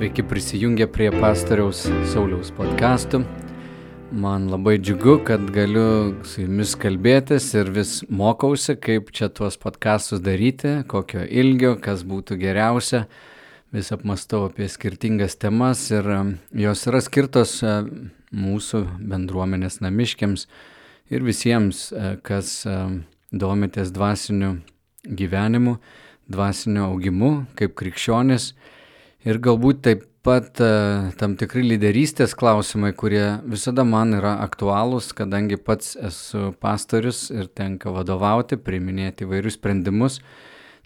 Sveiki prisijungę prie pastoriaus Sauliaus podkastų. Man labai džiugu, kad galiu su jumis kalbėtis ir vis mokausi, kaip čia tuos podkastus daryti, kokio ilgio, kas būtų geriausia. Vis apmastau apie skirtingas temas ir um, jos yra skirtos uh, mūsų bendruomenės namiškiams ir visiems, uh, kas um, domitės dvasiniu gyvenimu, dvasiniu augimu kaip krikščionis Ir galbūt taip pat e, tam tikri lyderystės klausimai, kurie visada man yra aktualūs, kadangi pats esu pastorius ir tenka vadovauti, priiminėti įvairius sprendimus.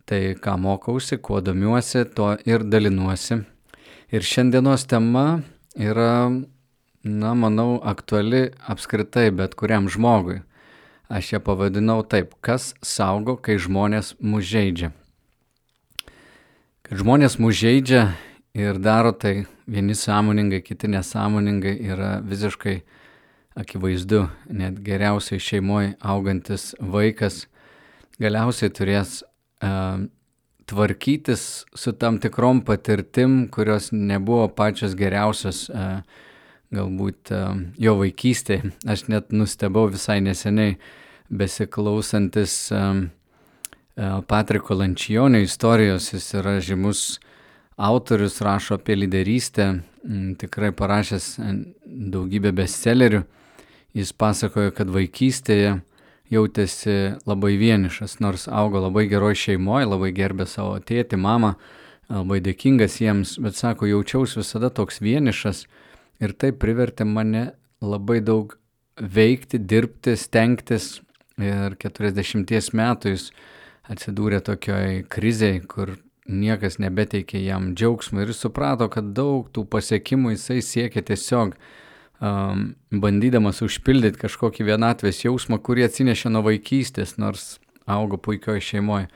Tai ką mokausi, kuo domiuosi, to ir dalinuosi. Ir šiandienos tema yra, na, manau, aktuali apskritai bet kuriam žmogui. Aš ją pavadinau taip, kas saugo, kai žmonės mus žaidžia. Kad žmonės mus žaidžia ir daro tai vieni sąmoningai, kiti nesąmoningai yra visiškai akivaizdu. Net geriausiai šeimoje augantis vaikas galiausiai turės uh, tvarkytis su tam tikrom patirtim, kurios nebuvo pačios geriausios uh, galbūt uh, jo vaikystėje. Aš net nustebau visai neseniai besiklausantis um, Patriko Lančijonio istorijos, jis yra žymus autorius, rašo apie lyderystę, tikrai parašęs daugybę bestsellerių. Jis pasakojo, kad vaikystėje jautėsi labai vienišas, nors augo labai geroj šeimoje, labai gerbė savo tėtį, mamą, labai dėkingas jiems, bet sako, jaučiausi visada toks vienišas ir tai privertė mane labai daug veikti, dirbti, stengtis ir 40 metų jis atsidūrė tokioj kriziai, kur niekas nebeteikė jam džiaugsmo ir suprato, kad daug tų pasiekimų jisai siekia tiesiog um, bandydamas užpildyti kažkokį vienatvės jausmą, kurį atsinešė nuo vaikystės, nors augo puikioje šeimoje.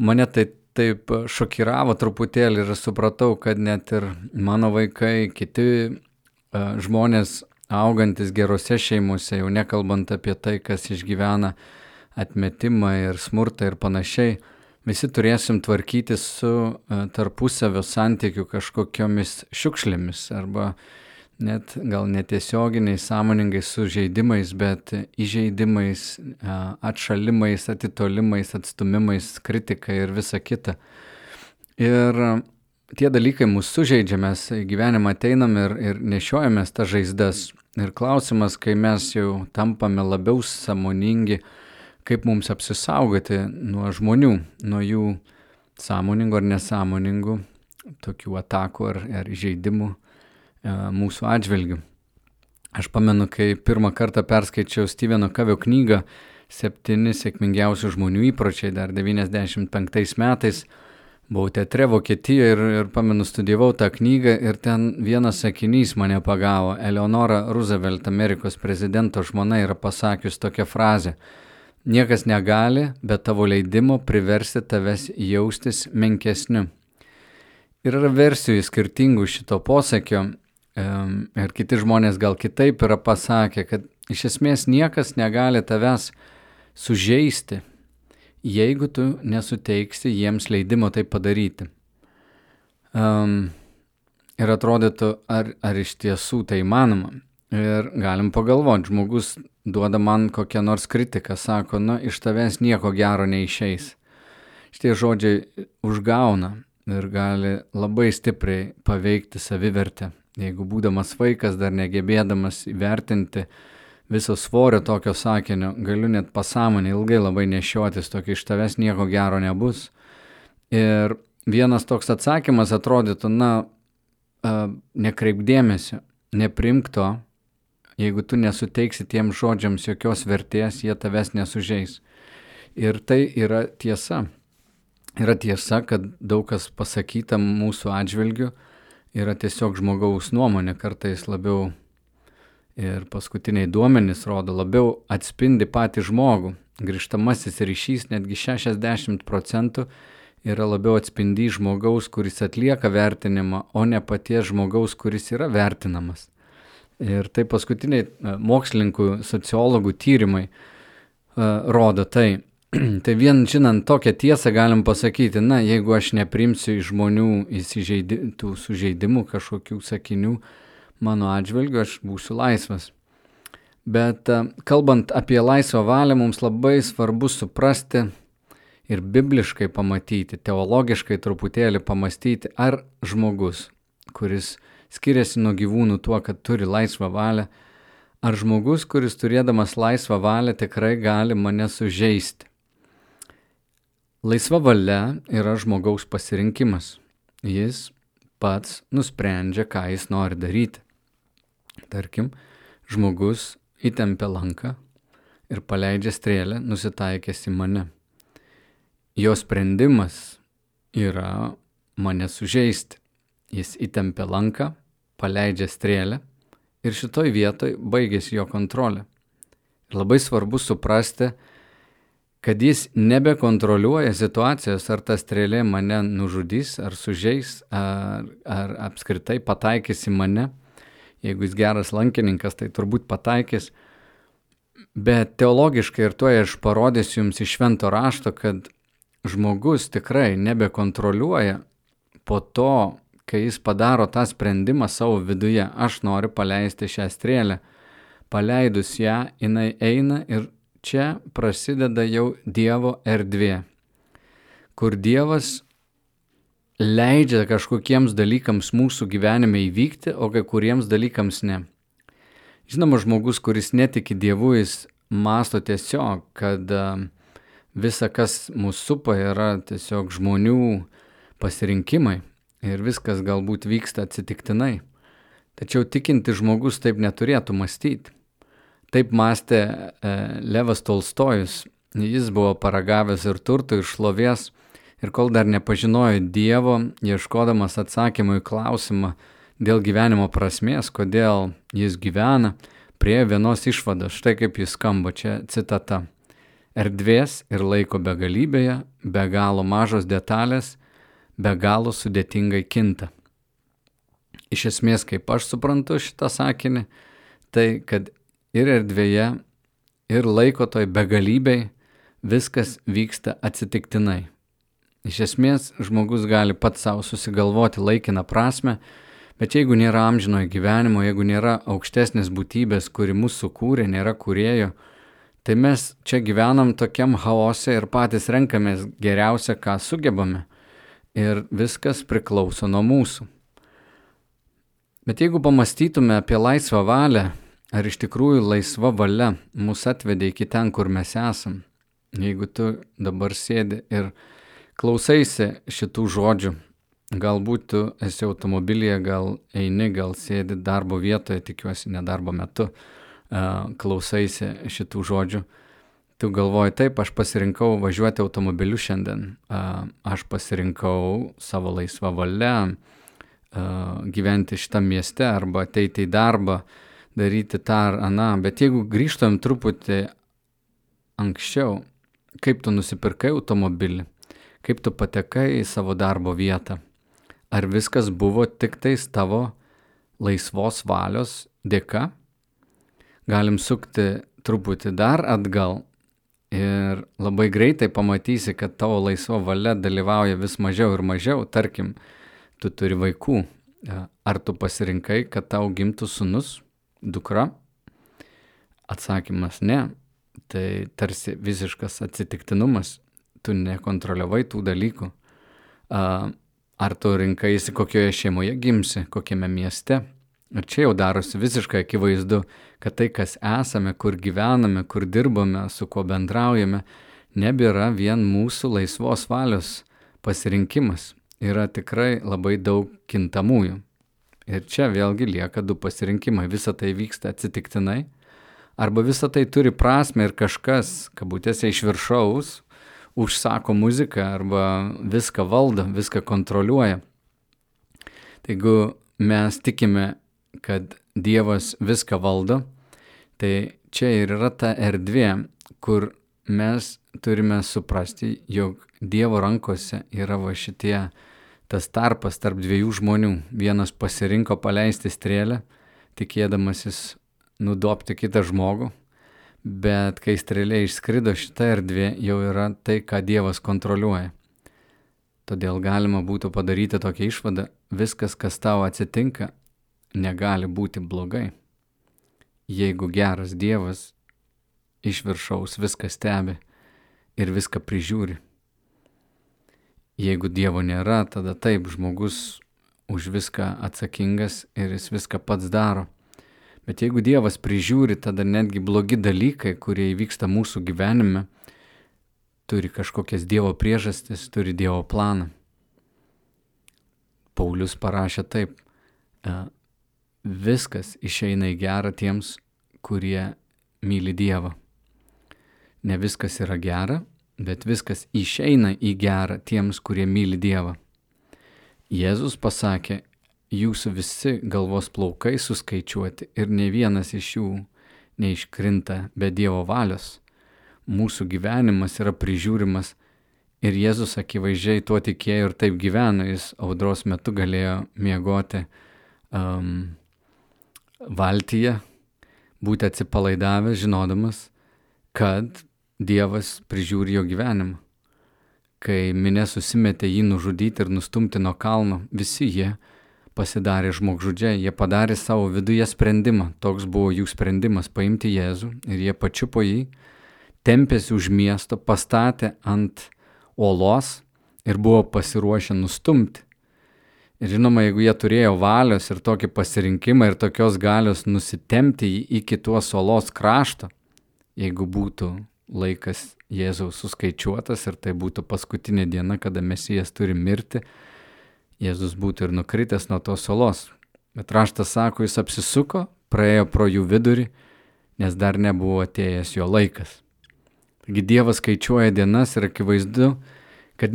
Mane tai taip šokiravo truputėlį ir supratau, kad net ir mano vaikai, kiti uh, žmonės augantis gerose šeimose, jau nekalbant apie tai, kas išgyvena atmetimą ir smurtą ir panašiai, visi turėsim tvarkyti su e, tarpusavio santykių kažkokiomis šiukšlėmis arba net gal netiesioginiais, sąmoningais sužeidimais, bet įžeidimais, e, atšalimais, atitolimais, atstumimais, kritika ir visa kita. Ir tie dalykai mūsų sužeidžia, mes į gyvenimą ateinam ir, ir nešiojamės tą žaizdas. Ir klausimas, kai mes jau tampame labiau samoningi, kaip mums apsisaugoti nuo žmonių, nuo jų sąmoningų ar nesąmoningų tokių atakų ar, ar žaidimų e, mūsų atžvilgių. Aš pamenu, kai pirmą kartą perskaičiau Steveno Kavio knygą Septyni sėkmingiausių žmonių įpročiai dar 95 metais, buvau teatre Vokietijoje ir, ir pamenu, studijavau tą knygą ir ten vienas sakinys mane pagavo. Eleonora Roosevelt, Amerikos prezidento žmona, yra pasakius tokią frazę Niekas negali be tavo leidimo priversti tavęs jaustis menkesniu. Ir yra versijų skirtingų šito posakio ir kiti žmonės gal kitaip yra pasakę, kad iš esmės niekas negali tavęs sužeisti, jeigu tu nesuteiksi jiems leidimo tai padaryti. Um, ir atrodytų, ar, ar iš tiesų tai įmanoma. Ir galim pagalvoti, žmogus duoda man kokią nors kritiką, sako, nu, iš tavęs nieko gero neišeis. Šitie žodžiai užgauna ir gali labai stipriai paveikti savivertę. Jeigu būdamas vaikas, dar negebėdamas įvertinti viso svorio tokio sakinio, galiu net pasąmonį ilgai labai nešiotis, tokio iš tavęs nieko gero nebus. Ir vienas toks atsakymas atrodytų, na, nekreip dėmesio, neprimk to, Jeigu tu nesuteiksi tiem žodžiams jokios vertės, jie tavęs nesužeis. Ir tai yra tiesa. Yra tiesa, kad daug kas pasakyta mūsų atžvilgiu yra tiesiog žmogaus nuomonė, kartais labiau ir paskutiniai duomenys rodo, labiau atspindi patį žmogų. Grįžtamasis ryšys netgi 60 procentų yra labiau atspindi žmogaus, kuris atlieka vertinimą, o ne paties žmogaus, kuris yra vertinamas. Ir tai paskutiniai e, mokslininkų, sociologų tyrimai e, rodo tai. tai vien žinant tokią tiesą galim pasakyti, na, jeigu aš neprimsiu iš žmonių įsižeidimų, sužeidimų, kažkokių sakinių mano atžvilgiu, aš būsiu laisvas. Bet e, kalbant apie laisvą valią, mums labai svarbu suprasti ir bibliškai pamatyti, teologiškai truputėlį pamastyti, ar žmogus, kuris skiriasi nuo gyvūnų tuo, kad turi laisvą valią, ar žmogus, kuris turėdamas laisvą valią tikrai gali mane sužeisti. Laisva valia yra žmogaus pasirinkimas. Jis pats nusprendžia, ką jis nori daryti. Tarkim, žmogus įtempia lanką ir paleidžia strėlę, nusitaikęs į mane. Jo sprendimas yra mane sužeisti. Jis įtempia lanką, paleidžia strėlę ir šitoj vietoj baigėsi jo kontrolė. Ir labai svarbu suprasti, kad jis nebekontroliuoja situacijos, ar ta strėlė mane nužudys, ar sužeis, ar, ar apskritai pataikys į mane. Jeigu jis geras lankininkas, tai turbūt pataikys. Bet teologiškai ir tuo aš parodysiu jums iš švento rašto, kad žmogus tikrai nebekontroliuoja po to, kai jis padaro tą sprendimą savo viduje. Aš noriu paleisti šią strėlę. Paleidus ją, jinai eina ir čia prasideda jau Dievo erdvė, kur Dievas leidžia kažkokiems dalykams mūsų gyvenime įvykti, o kai kuriems dalykams ne. Žinoma, žmogus, kuris netiki Dievu, jis masto tiesiog, kad visa, kas mūsų supa, yra tiesiog žmonių pasirinkimai ir viskas galbūt vyksta atsitiktinai. Tačiau tikinti žmogus taip neturėtų mąstyti. Taip mąstė e, Levas Tolstojus. Jis buvo paragavęs ir turtų, ir šlovės, ir kol dar nepažinojo Dievo, ieškodamas atsakymų į klausimą dėl gyvenimo prasmės, kodėl jis gyvena, prie vienos išvados, štai kaip jis skamba, čia citata. Erdvės ir laiko begalybėje, be galo mažos detalės, be galo sudėtingai kinta. Iš esmės, kaip aš suprantu šitą sakinį, tai kad ir erdvėje, ir laiko toj begalybei viskas vyksta atsitiktinai. Iš esmės, žmogus gali pats savo susigalvoti laikiną prasme, bet jeigu nėra amžinojo gyvenimo, jeigu nėra aukštesnės būtybės, kuri mūsų sukūrė, nėra kurėjo, tai mes čia gyvenam tokiam chaose ir patys renkamės geriausia, ką sugebame. Ir viskas priklauso nuo mūsų. Bet jeigu pamastytume apie laisvą valią, ar iš tikrųjų laisva valia mus atvedė iki ten, kur mes esam. Jeigu tu dabar sėdi ir klausaisi šitų žodžių, galbūt tu esi automobilyje, gal eini, gal sėdi darbo vietoje, tikiuosi, ne darbo metu, klausaisi šitų žodžių. Tu galvoji, taip, aš pasirinkau važiuoti automobiliu šiandien, aš pasirinkau savo laisvą valią gyventi šitą mieste arba ateiti į darbą, daryti tą ar aną, bet jeigu grįžtam truputį anksčiau, kaip tu nusipirkai automobilį, kaip tu patekai į savo darbo vietą, ar viskas buvo tik tais tavo laisvos valios dėka, galim sukti truputį dar atgal ir labai greitai pamatysi, kad tavo laisva valia dalyvauja vis mažiau ir mažiau, tarkim, tu turi vaikų, ar tu pasirinkai, kad tau gimtų sunus, dukra? Atsakymas ne. Tai tarsi visiškas atsitiktinumas. Tu nekontroliavai tų dalykų. Ar tu rinkaisi, kokioje šeimoje gimsi, kokiame mieste. Ir čia jau darosi visiškai akivaizdu, kad tai, kas esame, kur gyvename, kur dirbame, su kuo bendraujame, nebėra vien mūsų laisvos valios pasirinkimas. Yra tikrai labai daug kintamųjų. Ir čia vėlgi lieka du pasirinkimai. Visa tai vyksta atsitiktinai, arba visa tai turi prasme ir kažkas, kabutėse iš viršaus, užsako muziką arba viską valdo, viską kontroliuoja. Tai jeigu mes tikime, kad Dievas viską valdo, tai čia ir yra ta erdvė, kur mes turime suprasti, jog Dievo rankose yra va šitie tas tarpas tarp dviejų žmonių. Vienas pasirinko paleisti strėlę, tikėdamasis nudopti kitą žmogų, Bet kai strėlė išskrido, šita erdvė jau yra tai, ką Dievas kontroliuoja. Todėl galima būtų padaryti tokią išvadą, viskas, kas tau atsitinka, negali būti blogai. Jeigu geras Dievas iš viršaus viską stebi ir viską prižiūri. Jeigu Dievo nėra, tada taip žmogus už viską atsakingas ir jis viską pats daro. Bet jeigu Dievas prižiūri, tada netgi blogi dalykai, kurie įvyksta mūsų gyvenime, turi kažkokias Dievo priežastis, turi Dievo planą. Paulius parašė taip, e, viskas išeina į gerą tiems, kurie myli Dievą. Ne viskas yra gera, bet viskas išeina į gerą tiems, kurie myli Dievą. Jėzus pasakė, jūsų visi galvos plaukai suskaičiuoti ir ne vienas iš jų neiškrinta be Dievo valios. Mūsų gyvenimas yra prižiūrimas ir Jėzus akivaizdžiai tuo tikėjo ir taip gyveno, jis audros metu galėjo miegoti um, valtyje, būti atsipalaidavęs, žinodamas, kad Dievas prižiūri jo gyvenimą. Kai minė susimetė jį nužudyti ir nustumti nuo kalno, visi jie pasidarė žmogžudžiai, jie padarė savo viduje sprendimą. Toks buvo jų sprendimas - paimti Jėzų ir jie pačiupo jį, tempėsi už miesto, pastatė ant uolos ir buvo pasiruošę nustumti. Ir žinoma, jeigu jie turėjo valios ir tokį pasirinkimą ir tokios galios nusitemti iki tuos uolos krašto, jeigu būtų laikas Jėzaus suskaičiuotas ir tai būtų paskutinė diena, kada Mesijas turi mirti, Jėzus būtų ir nukritęs nuo tos salos. Bet raštas sako, jis apsisuko, praėjo pro jų vidurį, nes dar nebuvo atėjęs jo laikas. Taigi Dievas skaičiuoja dienas ir akivaizdu, kad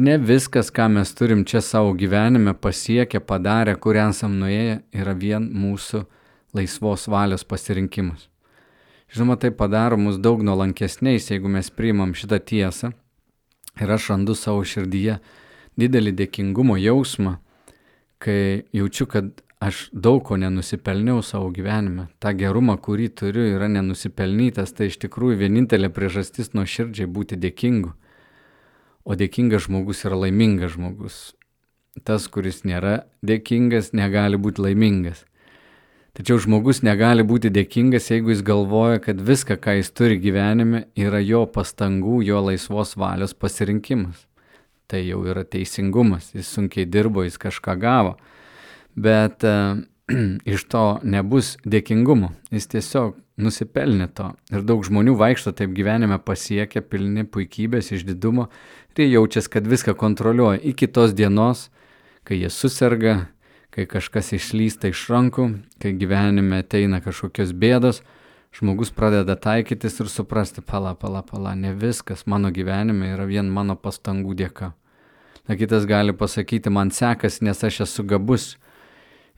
ne viskas, ką mes turim čia savo gyvenime pasiekę, padarę, kur esam nuėję, yra vien mūsų laisvos valios pasirinkimas. Žinoma, tai padaro mus daug nuolankesniais, jeigu mes priimam šitą tiesą ir aš randu savo širdyje didelį dėkingumo jausmą kai jaučiu, kad aš daug ko nenusipelniau savo gyvenime. Ta gerumą, kurį turiu, yra nenusipelnytas, tai iš tikrųjų vienintelė priežastis nuo širdžiai būti dėkingu. O dėkingas žmogus yra laimingas žmogus. Tas, kuris nėra dėkingas, negali būti laimingas. Tačiau žmogus negali būti dėkingas, jeigu jis galvoja, kad viską, ką jis turi gyvenime, yra jo pastangų, jo laisvos valios pasirinkimas tai jau yra teisingumas, jis sunkiai dirbo, jis kažką gavo. Bet uh, iš to nebus dėkingumo, jis tiesiog nusipelnė to. Ir daug žmonių vaikšto taip gyvenime pasiekę, pilni puikybės, išdidumo ir jie jaučiasi, kad viską kontroliuoja. Iki tos dienos, kai jie susirga, kai kažkas išlysta iš rankų, kai gyvenime ateina kažkokios bėdos, žmogus pradeda taikytis ir suprasti, pala, pala, pala, ne viskas mano gyvenime yra vien mano pastangų dėka. Na kitas gali pasakyti, man sekas, nes aš esu gabus.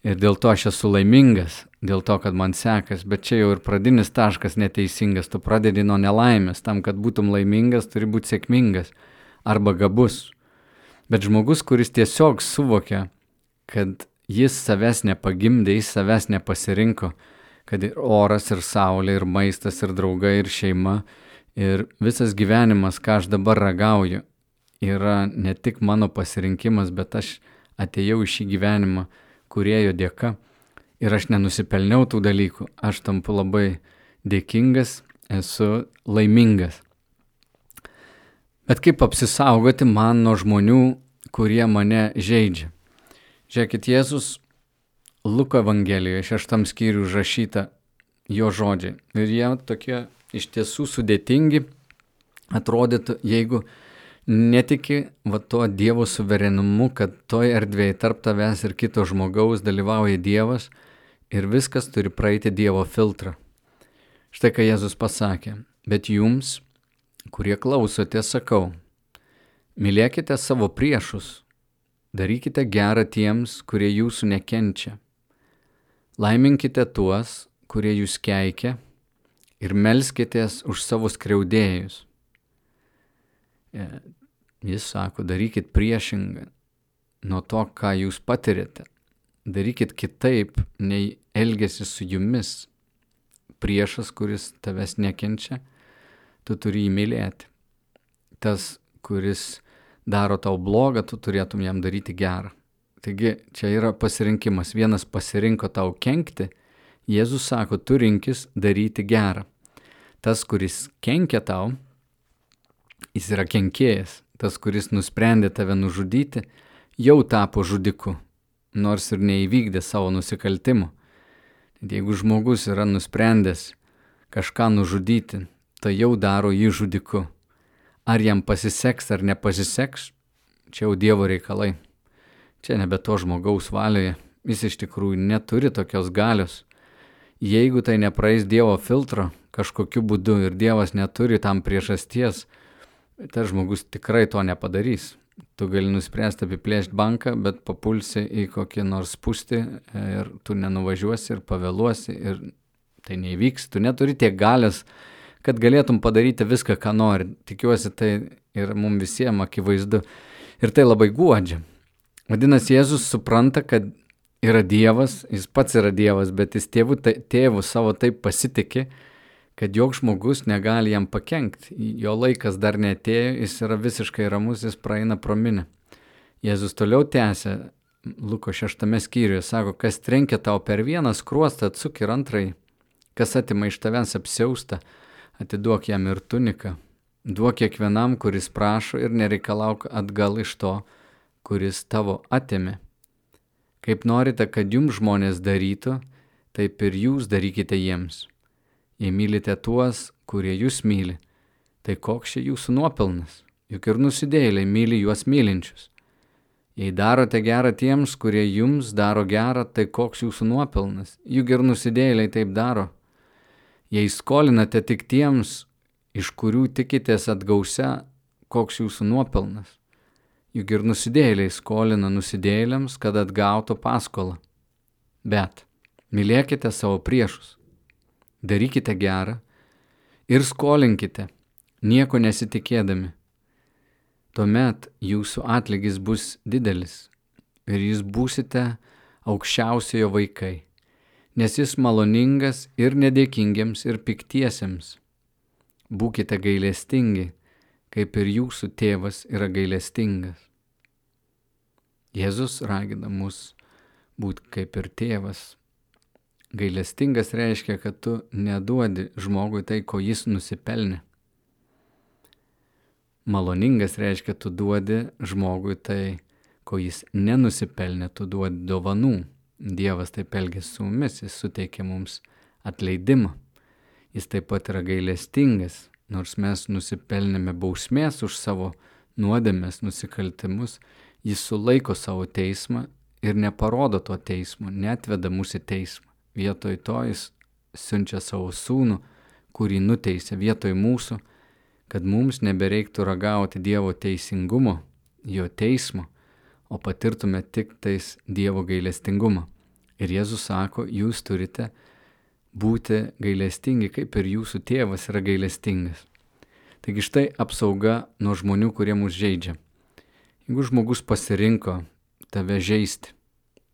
Ir dėl to aš esu laimingas, dėl to, kad man sekas, bet čia jau ir pradinis taškas neteisingas, tu pradedi nuo nelaimės, tam, kad būtum laimingas, turi būti sėkmingas arba gabus. Bet žmogus, kuris tiesiog suvokia, kad jis savęs nepagimdė, jis savęs nepasirinko, kad ir oras, ir saulė, ir maistas, ir draugai, ir šeima, ir visas gyvenimas, ką aš dabar ragauju, yra ne tik mano pasirinkimas, bet aš atėjau į šį gyvenimą kurėjo dėka ir aš nenusipelniau tų dalykų, aš tampu labai dėkingas, esu laimingas. Bet kaip apsisaugoti man nuo žmonių, kurie mane žaidžia? Žiūrėkit, Jėzus Luko Evangelijoje šeštam skyriui užrašyta jo žodžiai. Ir jie tokie iš tiesų sudėtingi atrodytų, jeigu netiki va tuo Dievo suverenumu, kad toje erdvėje tarp tavęs ir kito žmogaus dalyvauja Dievas ir viskas turi praeiti Dievo filtrą. Štai ką Jėzus pasakė, bet jums, kurie klausote, sakau, mylėkite savo priešus, darykite gerą tiems, kurie jūsų nekenčia Laiminkite tuos, kurie jūs keikia ir melskitės už savo skriaudėjus. E, jis sako, darykit priešingą nuo to, ką jūs patirėte. Darykit kitaip, nei elgesi su jumis priešas, kuris tavęs nekenčia, tu turi jį mylėti. Tas, kuris daro tau blogą, tu turėtum jam daryti gerą. Taigi čia yra pasirinkimas. Vienas pasirinko tau kenkti, Jėzus sako, tu rinkis daryti gerą. Tas, kuris kenkia tau, jis yra kenkėjas. Tas, kuris nusprendė tave nužudyti, jau tapo žudiku, nors ir neįvykdė savo nusikaltimų. Jeigu žmogus yra nusprendęs kažką nužudyti, tai jau daro jį žudiku. Ar jam pasiseks ar nepasiseks, čia jau Dievo reikalai. Čia nebe to žmogaus valioje. Jis iš tikrųjų neturi tokios galios. Jeigu tai nepraeis Dievo filtro kažkokiu būdu ir Dievas neturi tam priežasties, tas žmogus tikrai to nepadarys. Tu gali nuspręsti apiplėšti banką, bet papulsi į kokį nors spūstį ir tu nenuvažiuosi ir pavėluosi ir tai neįvyks. Tu neturi tiek galės, kad galėtum padaryti viską, ką nori. Tikiuosi, tai ir mums visiems akivaizdu. Ir tai labai guodžia. Vadinasi, Jėzus supranta, kad yra Dievas, jis pats yra Dievas, bet jis tėvų, tėvų savo taip pasitikė, kad joks žmogus negali jam pakengti. Jo laikas dar netėjo, jis yra visiškai ramus, jis praeina prominę. Jėzus toliau tęsė, Luko šeštame skyriuje, sako, kas trenkia tau per vieną skruostą, atsuk ir antrai, kas atima iš tavęs apsiaustą, atiduok jam ir tuniką. Duok kiekvienam, kuris prašo ir nereikalauk atgal iš to, kuris tavo atėmė. Kaip norite, kad jums žmonės darytų, taip ir jūs darykite jiems Jei mylite tuos, kurie jūs myli, tai koks čia jūsų nuopelnas? Juk ir nusidėjėliai myli juos mylinčius. Jei darote gerą tiems, kurie jums daro gerą, tai koks jūsų nuopelnas? Juk ir nusidėjėliai taip daro. Jei skolinate tik tiems, iš kurių tikitės atgausia, koks jūsų nuopelnas? Juk ir nusidėjėliai skolina nusidėjėliams, kad atgautų paskolą. Bet mylėkite savo priešus darykite gerą ir skolinkite, nieko nesitikėdami. Tuomet jūsų atlygis bus didelis ir jūs būsite aukščiausiojo vaikai, nes jis maloningas ir nedėkingiams ir piktiesiems. Būkite gailestingi, kaip ir jūsų tėvas yra gailestingas. Jėzus ragina mus būti kaip ir tėvas, Gailestingas reiškia, kad tu neduodi žmogui tai, ko jis nusipelnė. Maloningas reiškia, tu duodi žmogui tai, ko jis nenusipelnė, tu duodi dovanų. Dievas taip elgėsi su mumis, jis suteikė mums atleidimą. Jis taip pat yra gailestingas, nors mes nusipelnėme bausmės už savo nuodėmės nusikaltimus, jis sulaiko savo teismą ir neparodo to teismo, netveda mūsų teismą. Vietoj to jis siunčia savo sūnų, kurį nuteisė vietoj mūsų, kad mums nebereiktų ragauti Dievo teisingumo, jo teismo, o patirtume tik tais Dievo gailestingumą. Ir Jėzus sako, jūs turite būti gailestingi, kaip ir jūsų tėvas yra gailestingas. Taigi štai apsauga nuo žmonių, kurie mus žaidžia. Jeigu žmogus pasirinko tave žaisti,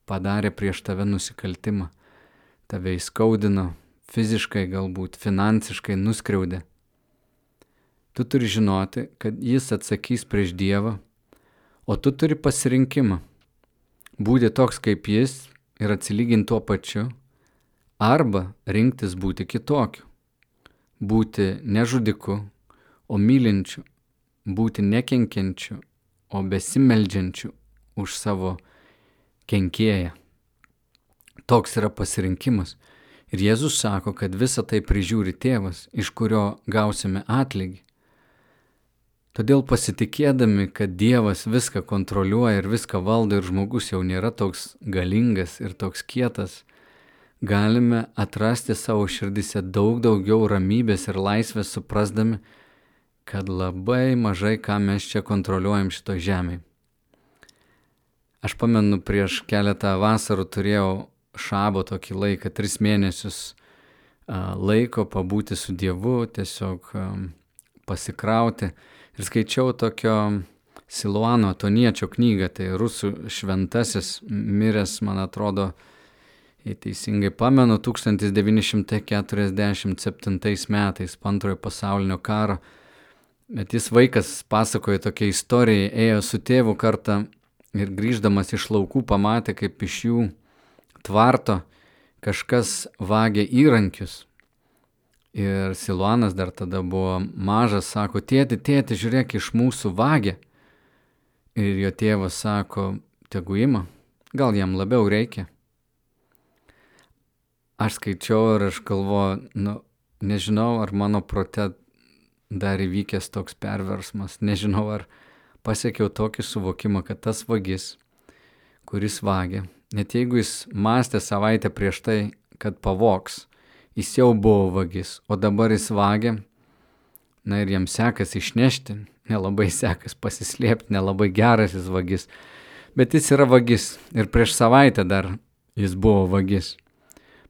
padarė prieš tave nusikaltimą, tave įskaudino, fiziškai galbūt, finansiškai nuskriaudė. Tu turi žinoti, kad jis atsakys prieš Dievą, o tu turi pasirinkimą - būti toks kaip jis ir atsilyginti tuo pačiu, arba rinktis būti kitokiu - būti nežudiku, o mylinčiu, būti nekenkiančiu, o besimeldžiančiu už savo kenkėją. Toks yra pasirinkimas. Ir Jėzus sako, kad visą tai prižiūri tėvas, iš kurio gausime atlygį. Todėl pasitikėdami, kad Dievas viską kontroliuoja ir viską valdo ir žmogus jau nėra toks galingas ir toks kietas, galime atrasti savo širdise daug daugiau ramybės ir laisvės suprasdami, kad labai mažai ką mes čia kontroliuojam šito žemėje. Aš pamenu, prieš keletą vasarų turėjau šabo tokį laiką, tris mėnesius laiko pabūti su Dievu, tiesiog pasikrauti. Ir skaičiau tokio Siluano Toniečio knygą, tai rusų šventasis miręs, man atrodo, jei teisingai pamenu, 1947 metais, po antrojo pasaulinio karo. Bet jis vaikas pasakoja tokią istoriją, ėjo su tėvu kartą ir grįždamas iš laukų pamatė, kaip iš jų tvarto kažkas vagė įrankius. Ir Siluanas dar tada buvo mažas, sako, tėti, tėti, žiūrėk, iš mūsų vagė. Ir jo tėvas sako, tegu ima, gal jam labiau reikia. Aš skaičiau ir aš galvoju, nu, nežinau, ar mano prote dar įvykęs toks perversmas, nežinau, ar pasiekiau tokį suvokimą, kad tas vagis, kuris vagė, net jeigu jis mąstė savaitę prieš tai, kad pavoks, jis jau buvo vagis, o dabar jis vagė, na ir jam sekas išnešti, nelabai sekas pasislėpti, nelabai geras jis vagis, bet jis yra vagis ir prieš savaitę dar jis buvo vagis.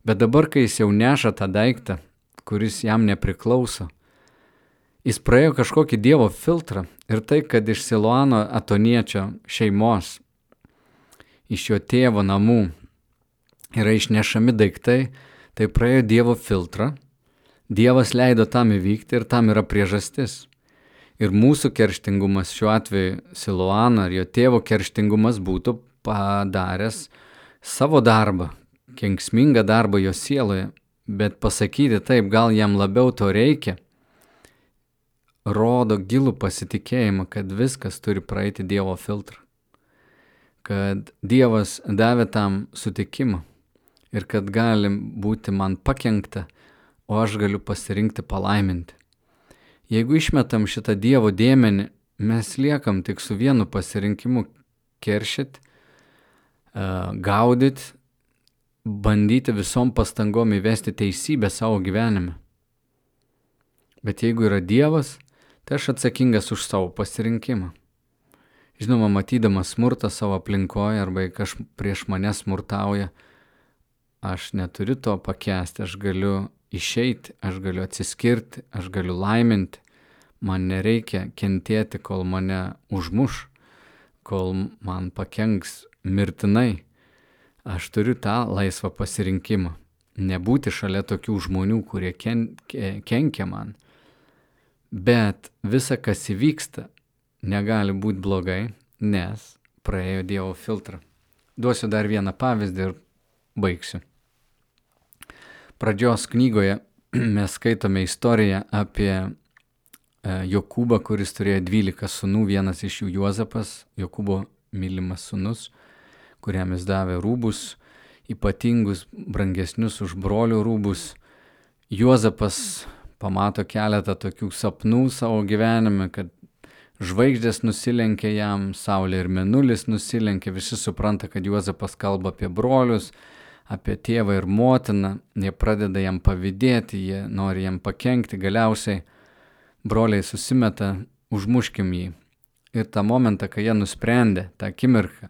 Bet dabar, kai jis jau neša tą daiktą, kuris jam nepriklauso, jis praėjo kažkokį Dievo filtrą ir tai, kad iš Siluano atoniečio šeimos, iš jo tėvo namų yra išnešami daiktai, tai praėjo Dievo filtrą, Dievas leido tam įvykti ir tam yra priežastis. Ir mūsų kerštingumas šiuo atveju Siluano ar jo tėvo kerštingumas būtų padaręs savo darbą, kenksmingą darbą jo sieloje, bet pasakyti taip, gal jam labiau to reikia, rodo gilų pasitikėjimą, kad viskas turi praeiti Dievo filtrą, kad Dievas davė tam sutikimą ir kad gali būti man pakengta, o aš galiu pasirinkti palaiminti. Jeigu išmetam šitą Dievo dėmenį, mes liekam tik su vienu pasirinkimu keršyti, gaudyti bandyti visom pastangom įvesti teisybę savo gyvenime. Bet jeigu yra Dievas, tai aš atsakingas už savo pasirinkimą. Žinoma, matydamas smurtą savo aplinkoje arba kas prieš mane smurtauja, aš neturiu to pakęsti, aš galiu išeiti, aš galiu atsiskirti, aš galiu laiminti. Man nereikia kentėti, kol mane užmuš, kol man pakenks mirtinai aš turiu tą laisvą pasirinkimą. Nebūti šalia tokių žmonių, kurie ken, kenkia man. Bet visa, kas įvyksta, negali būti blogai, nes praėjo Dievo filtrą. Duosiu dar vieną pavyzdį ir baigsiu. Pradžios knygoje mes skaitome istoriją apie e, Jokūbą, kuris turėjo 12 sunų, vienas iš jų Juozapas, Jokūbo mylimas sunus kuriam jis davė rūbus, ypatingus, brangesnius už brolių rūbus. Juozapas pamato keletą tokių sapnų savo gyvenime, kad žvaigždės nusilenkia jam, saulė ir menulis nusilenkia, visi supranta, kad Juozapas kalba apie brolius, apie tėvą ir motiną, jie pradeda jam pavydėti, jie nori jam pakengti, galiausiai broliai susimeta, užmuškim jį. Ir tą momentą, kai jie nusprendė, tą akimirką,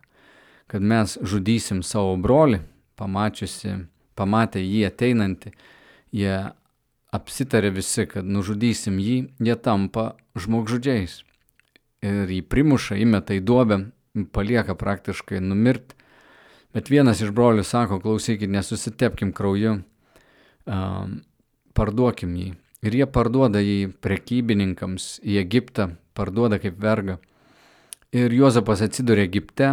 kad mes žudysim savo brolį, pamačiusi, pamatę jį ateinantį, jie apsitarė visi, kad nužudysim jį, jie tampa žmogžudžiais. Ir jį primuša, įmeta į duobę, palieka praktiškai numirti. Bet vienas iš brolių sako, klausykit, nesusitepkim krauju, um, parduokim jį. Ir jie parduoda jį prekybininkams į Egiptą, parduoda kaip vergą. Ir Juozapas atsiduria Egipte,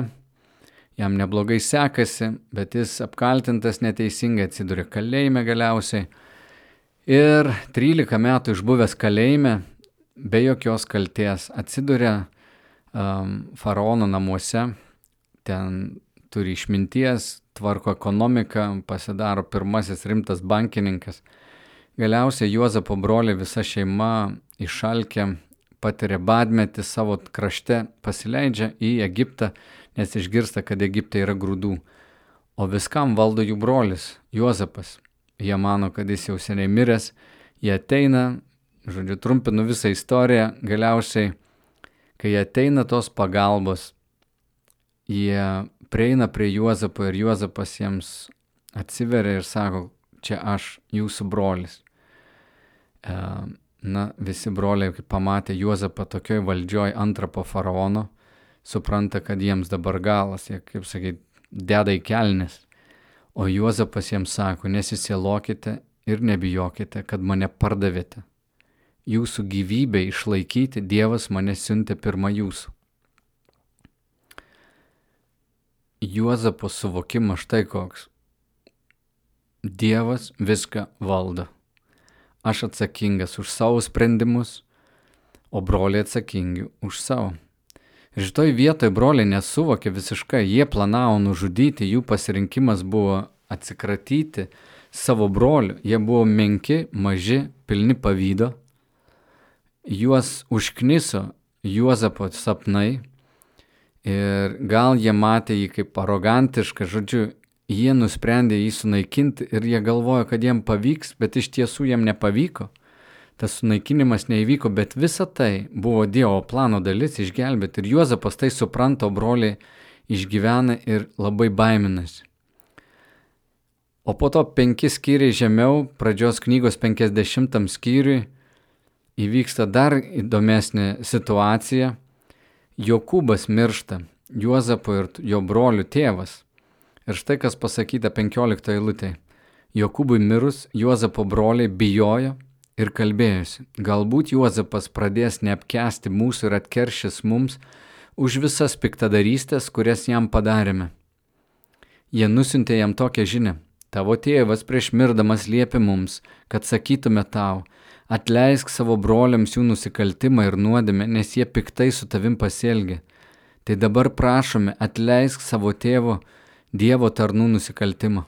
jam neblogai sekasi, bet jis apkaltintas neteisingai atsiduria kalėjime galiausiai. Ir 13 metų išbuvęs kalėjime, be jokios kalties, atsiduria um, faraono namuose, ten turi išminties, tvarko ekonomiką, pasidaro pirmasis rimtas bankininkas. Galiausiai Juozapo broliai visa šeima išalkė, patiria badmetį savo krašte, pasileidžia į Egiptą nes išgirsta, kad Egipte yra grūdų. O viskam valdo jų brolis, Juozapas. Jie mano, kad jis jau seniai miręs, jie ateina, žodžiu, trumpinu visą istoriją, galiausiai, kai ateina tos pagalbos, jie prieina prie Juozapo ir Juozapas jiems atsiveria ir sako, čia aš, jūsų brolis. E, na, visi broliai, kai pamatė Juozapą tokioj valdžioj antrą po faraono, supranta, kad jiems dabar galas, jie, kaip sakyt, deda į kelnes. O Juozapas jiems sako, nesisielokite ir nebijokite, kad mane pardavėte. Jūsų gyvybę išlaikyti Dievas mane siuntė pirmą jūsų. Juozapo suvokimas štai koks. Dievas viską valdo. Aš atsakingas už savo sprendimus, o broliai atsakingi už savo. Ir šitoj vietoje broliai nesuvokė visiškai, jie planavo nužudyti, jų pasirinkimas buvo atsikratyti savo brolių, jie buvo menki, maži, pilni pavydo, juos užkniso Juozapo sapnai ir gal jie matė jį kaip arogantišką, žodžiu, jie nusprendė jį sunaikinti ir jie galvojo, kad jiem pavyks, bet iš tiesų jiem nepavyko tas sunaikinimas neįvyko, bet visa tai buvo Dievo plano dalis išgelbėti. Ir Juozapas tai supranta, broliai išgyvena ir labai baiminasi. O po to penki skyriai žemiau, pradžios knygos penkisdešimtam skyriui, įvyksta dar įdomesnė situacija. Jokūbas miršta, Juozapo ir jo brolių tėvas. Ir štai kas pasakyta 15 eilutė. Jokūbui mirus, Juozapo broliai bijojo ir kalbėjosi, galbūt Juozapas pradės neapkesti mūsų ir atkeršys mums už visas piktadarystės, kurias jam padarėme. Jie nusintė jam tokią žinę. Tavo tėvas prieš mirdamas liepė mums, kad sakytume tau, atleisk savo broliams jų nusikaltimą ir nuodėmę, nes jie piktai su tavim pasielgė. Tai dabar prašome, atleisk savo tėvo, Dievo tarnų nusikaltimą.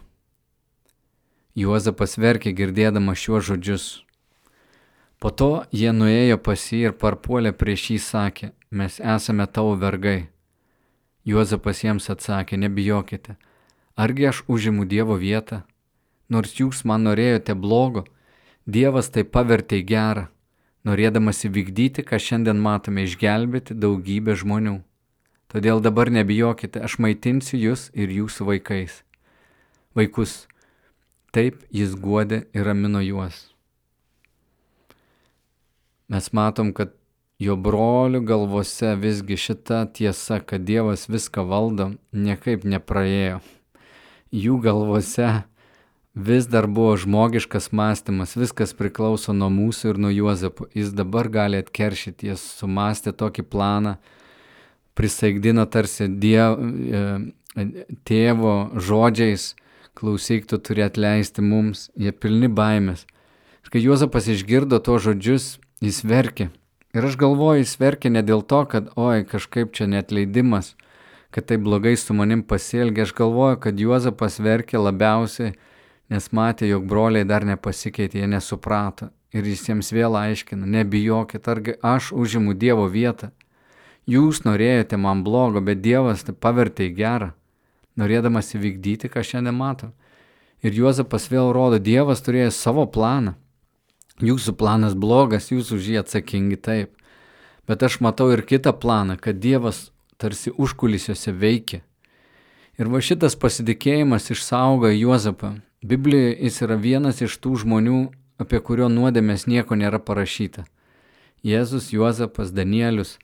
Juozapas verkė girdėdama šiuos žodžius. Po to jie nuėjo pas jį ir parpuolė prieš jį sakė, mes esame tavo vergai. Juozapas jiems atsakė, nebijokite, argi aš užimu Dievo vietą, nors jūs man norėjote blogo, Dievas tai pavertė į gerą, norėdamas įvykdyti, ką šiandien matome išgelbėti daugybę žmonių. Todėl dabar nebijokite, aš maitinsiu jūs ir jūsų vaikais. Vaikus. Taip jis guodė ir ramino juos mes matom, kad jo brolių galvose visgi šita tiesa, kad Dievas viską valdo, niekaip nepraėjo. Jų galvose vis dar buvo žmogiškas mąstymas, viskas priklauso nuo mūsų ir nuo Juozapo. Jis dabar gali atkeršyti, jis sumastė tokį planą, prisaigdino tarsi diev, e, tėvo žodžiais, klausyk, tu turi atleisti mums, jie pilni baimės. Ir kai Juozapas išgirdo to žodžius, Jis verkė. Ir aš galvoju, jis verkė ne dėl to, kad, oi, kažkaip čia netleidimas, kad tai blogai su manim pasielgė. Aš galvoju, kad Juozapas verkė labiausiai, nes matė, jog broliai dar nepasikeitė, jie nesuprato. Ir jis jiems vėl aiškina, nebijokit, argi aš užimu Dievo vietą. Jūs norėjote man blogo, bet Dievas tai pavertė į gerą, norėdamas įvykdyti, ką šiandien mato. Ir Juozapas vėl rodo, Dievas turėjo savo planą. Jūsų planas blogas, jūs už jį atsakingi taip. Bet aš matau ir kitą planą, kad Dievas tarsi užkulisiuose veikia. Ir va šitas pasitikėjimas išsaugo Juozapą. Biblijoje jis yra vienas iš tų žmonių, apie kurio nuodėmės nieko nėra parašyta. Jėzus, Juozapas, Danielius,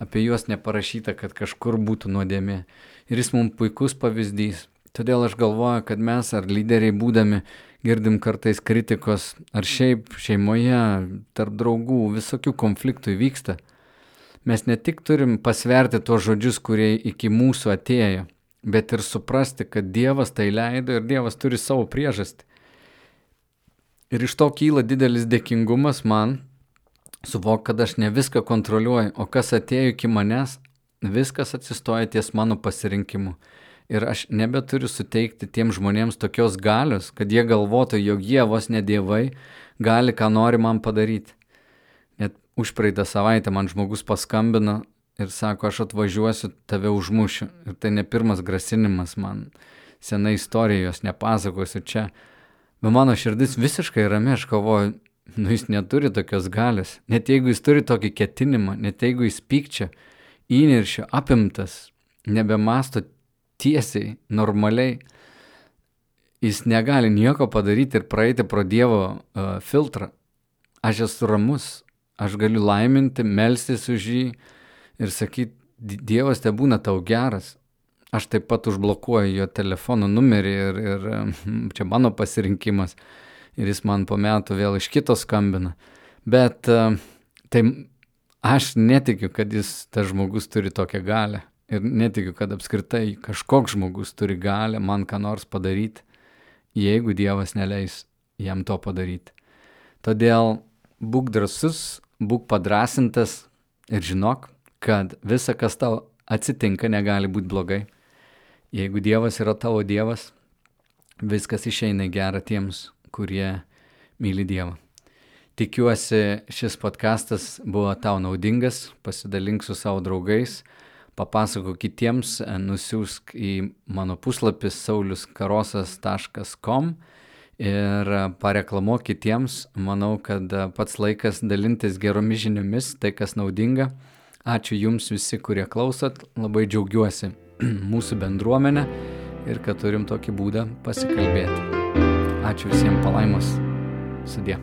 apie juos neparašyta, kad kažkur būtų nuodėmė. Ir jis mums puikus pavyzdys. Todėl aš galvoju, kad mes ar lyderiai būdami girdim kartais kritikos, ar šiaip šeimoje, tarp draugų, visokių konfliktų įvyksta, mes ne tik turim pasverti tuos žodžius, kurie iki mūsų atėjo, bet ir suprasti, kad Dievas tai leido ir Dievas turi savo priežastį. Ir iš to kyla didelis dėkingumas man, suvok, kad aš ne viską kontroliuoju, o kas atėjo iki manęs, viskas atsistoja ties mano pasirinkimu ir aš nebeturiu suteikti tiem žmonėms tokios galios, kad jie galvotų, jog jie vos ne dievai gali ką nori man padaryti. Net už praeitą savaitę man žmogus paskambino ir sako, aš atvažiuosiu, tave užmušiu. Ir tai ne pirmas grasinimas man. Sena istorija, jos nepasakosiu čia. Bet mano širdis visiškai rami, aš galvoju, nu jis neturi tokios galios. Net jeigu jis turi tokį ketinimą, net jeigu jis pykčia, įniršio, apimtas, nebemasto tiesiai, normaliai, jis negali nieko padaryti ir praeiti pro Dievo uh, filtrą. Aš esu ramus, aš galiu laiminti, melstis už jį ir sakyti, Dievas te būna tau geras. aš taip pat užblokuoju jo telefono numerį ir, ir čia mano pasirinkimas. Ir jis man po metų vėl iš kito skambina. Bet tai aš netikiu, kad jis, tas žmogus turi tokią galę. Ir netikiu, kad apskritai kažkoks žmogus turi galę man ką nors padaryti, jeigu Dievas neleis jam to padaryti. Todėl būk drasus, būk padrasintas ir žinok, kad visa, kas tau atsitinka, negali būti blogai. Jeigu Dievas yra tavo Dievas, viskas išeina gerą tiems, kurie myli Dievą. Tikiuosi, šis podkastas buvo tau naudingas, pasidalink su savo draugais, papasako kitiems, nusiųsk į mano puslapį sauliskarosas.com ir pareklamuok kitiems. Manau, kad pats laikas dalintis geromis žiniomis, tai kas naudinga. Ačiū Jums visi, kurie klausot, labai džiaugiuosi mūsų bendruomenę ir kad turim tokį būdą pasikalbėti. Ačiū visiems palaimos. Sudė.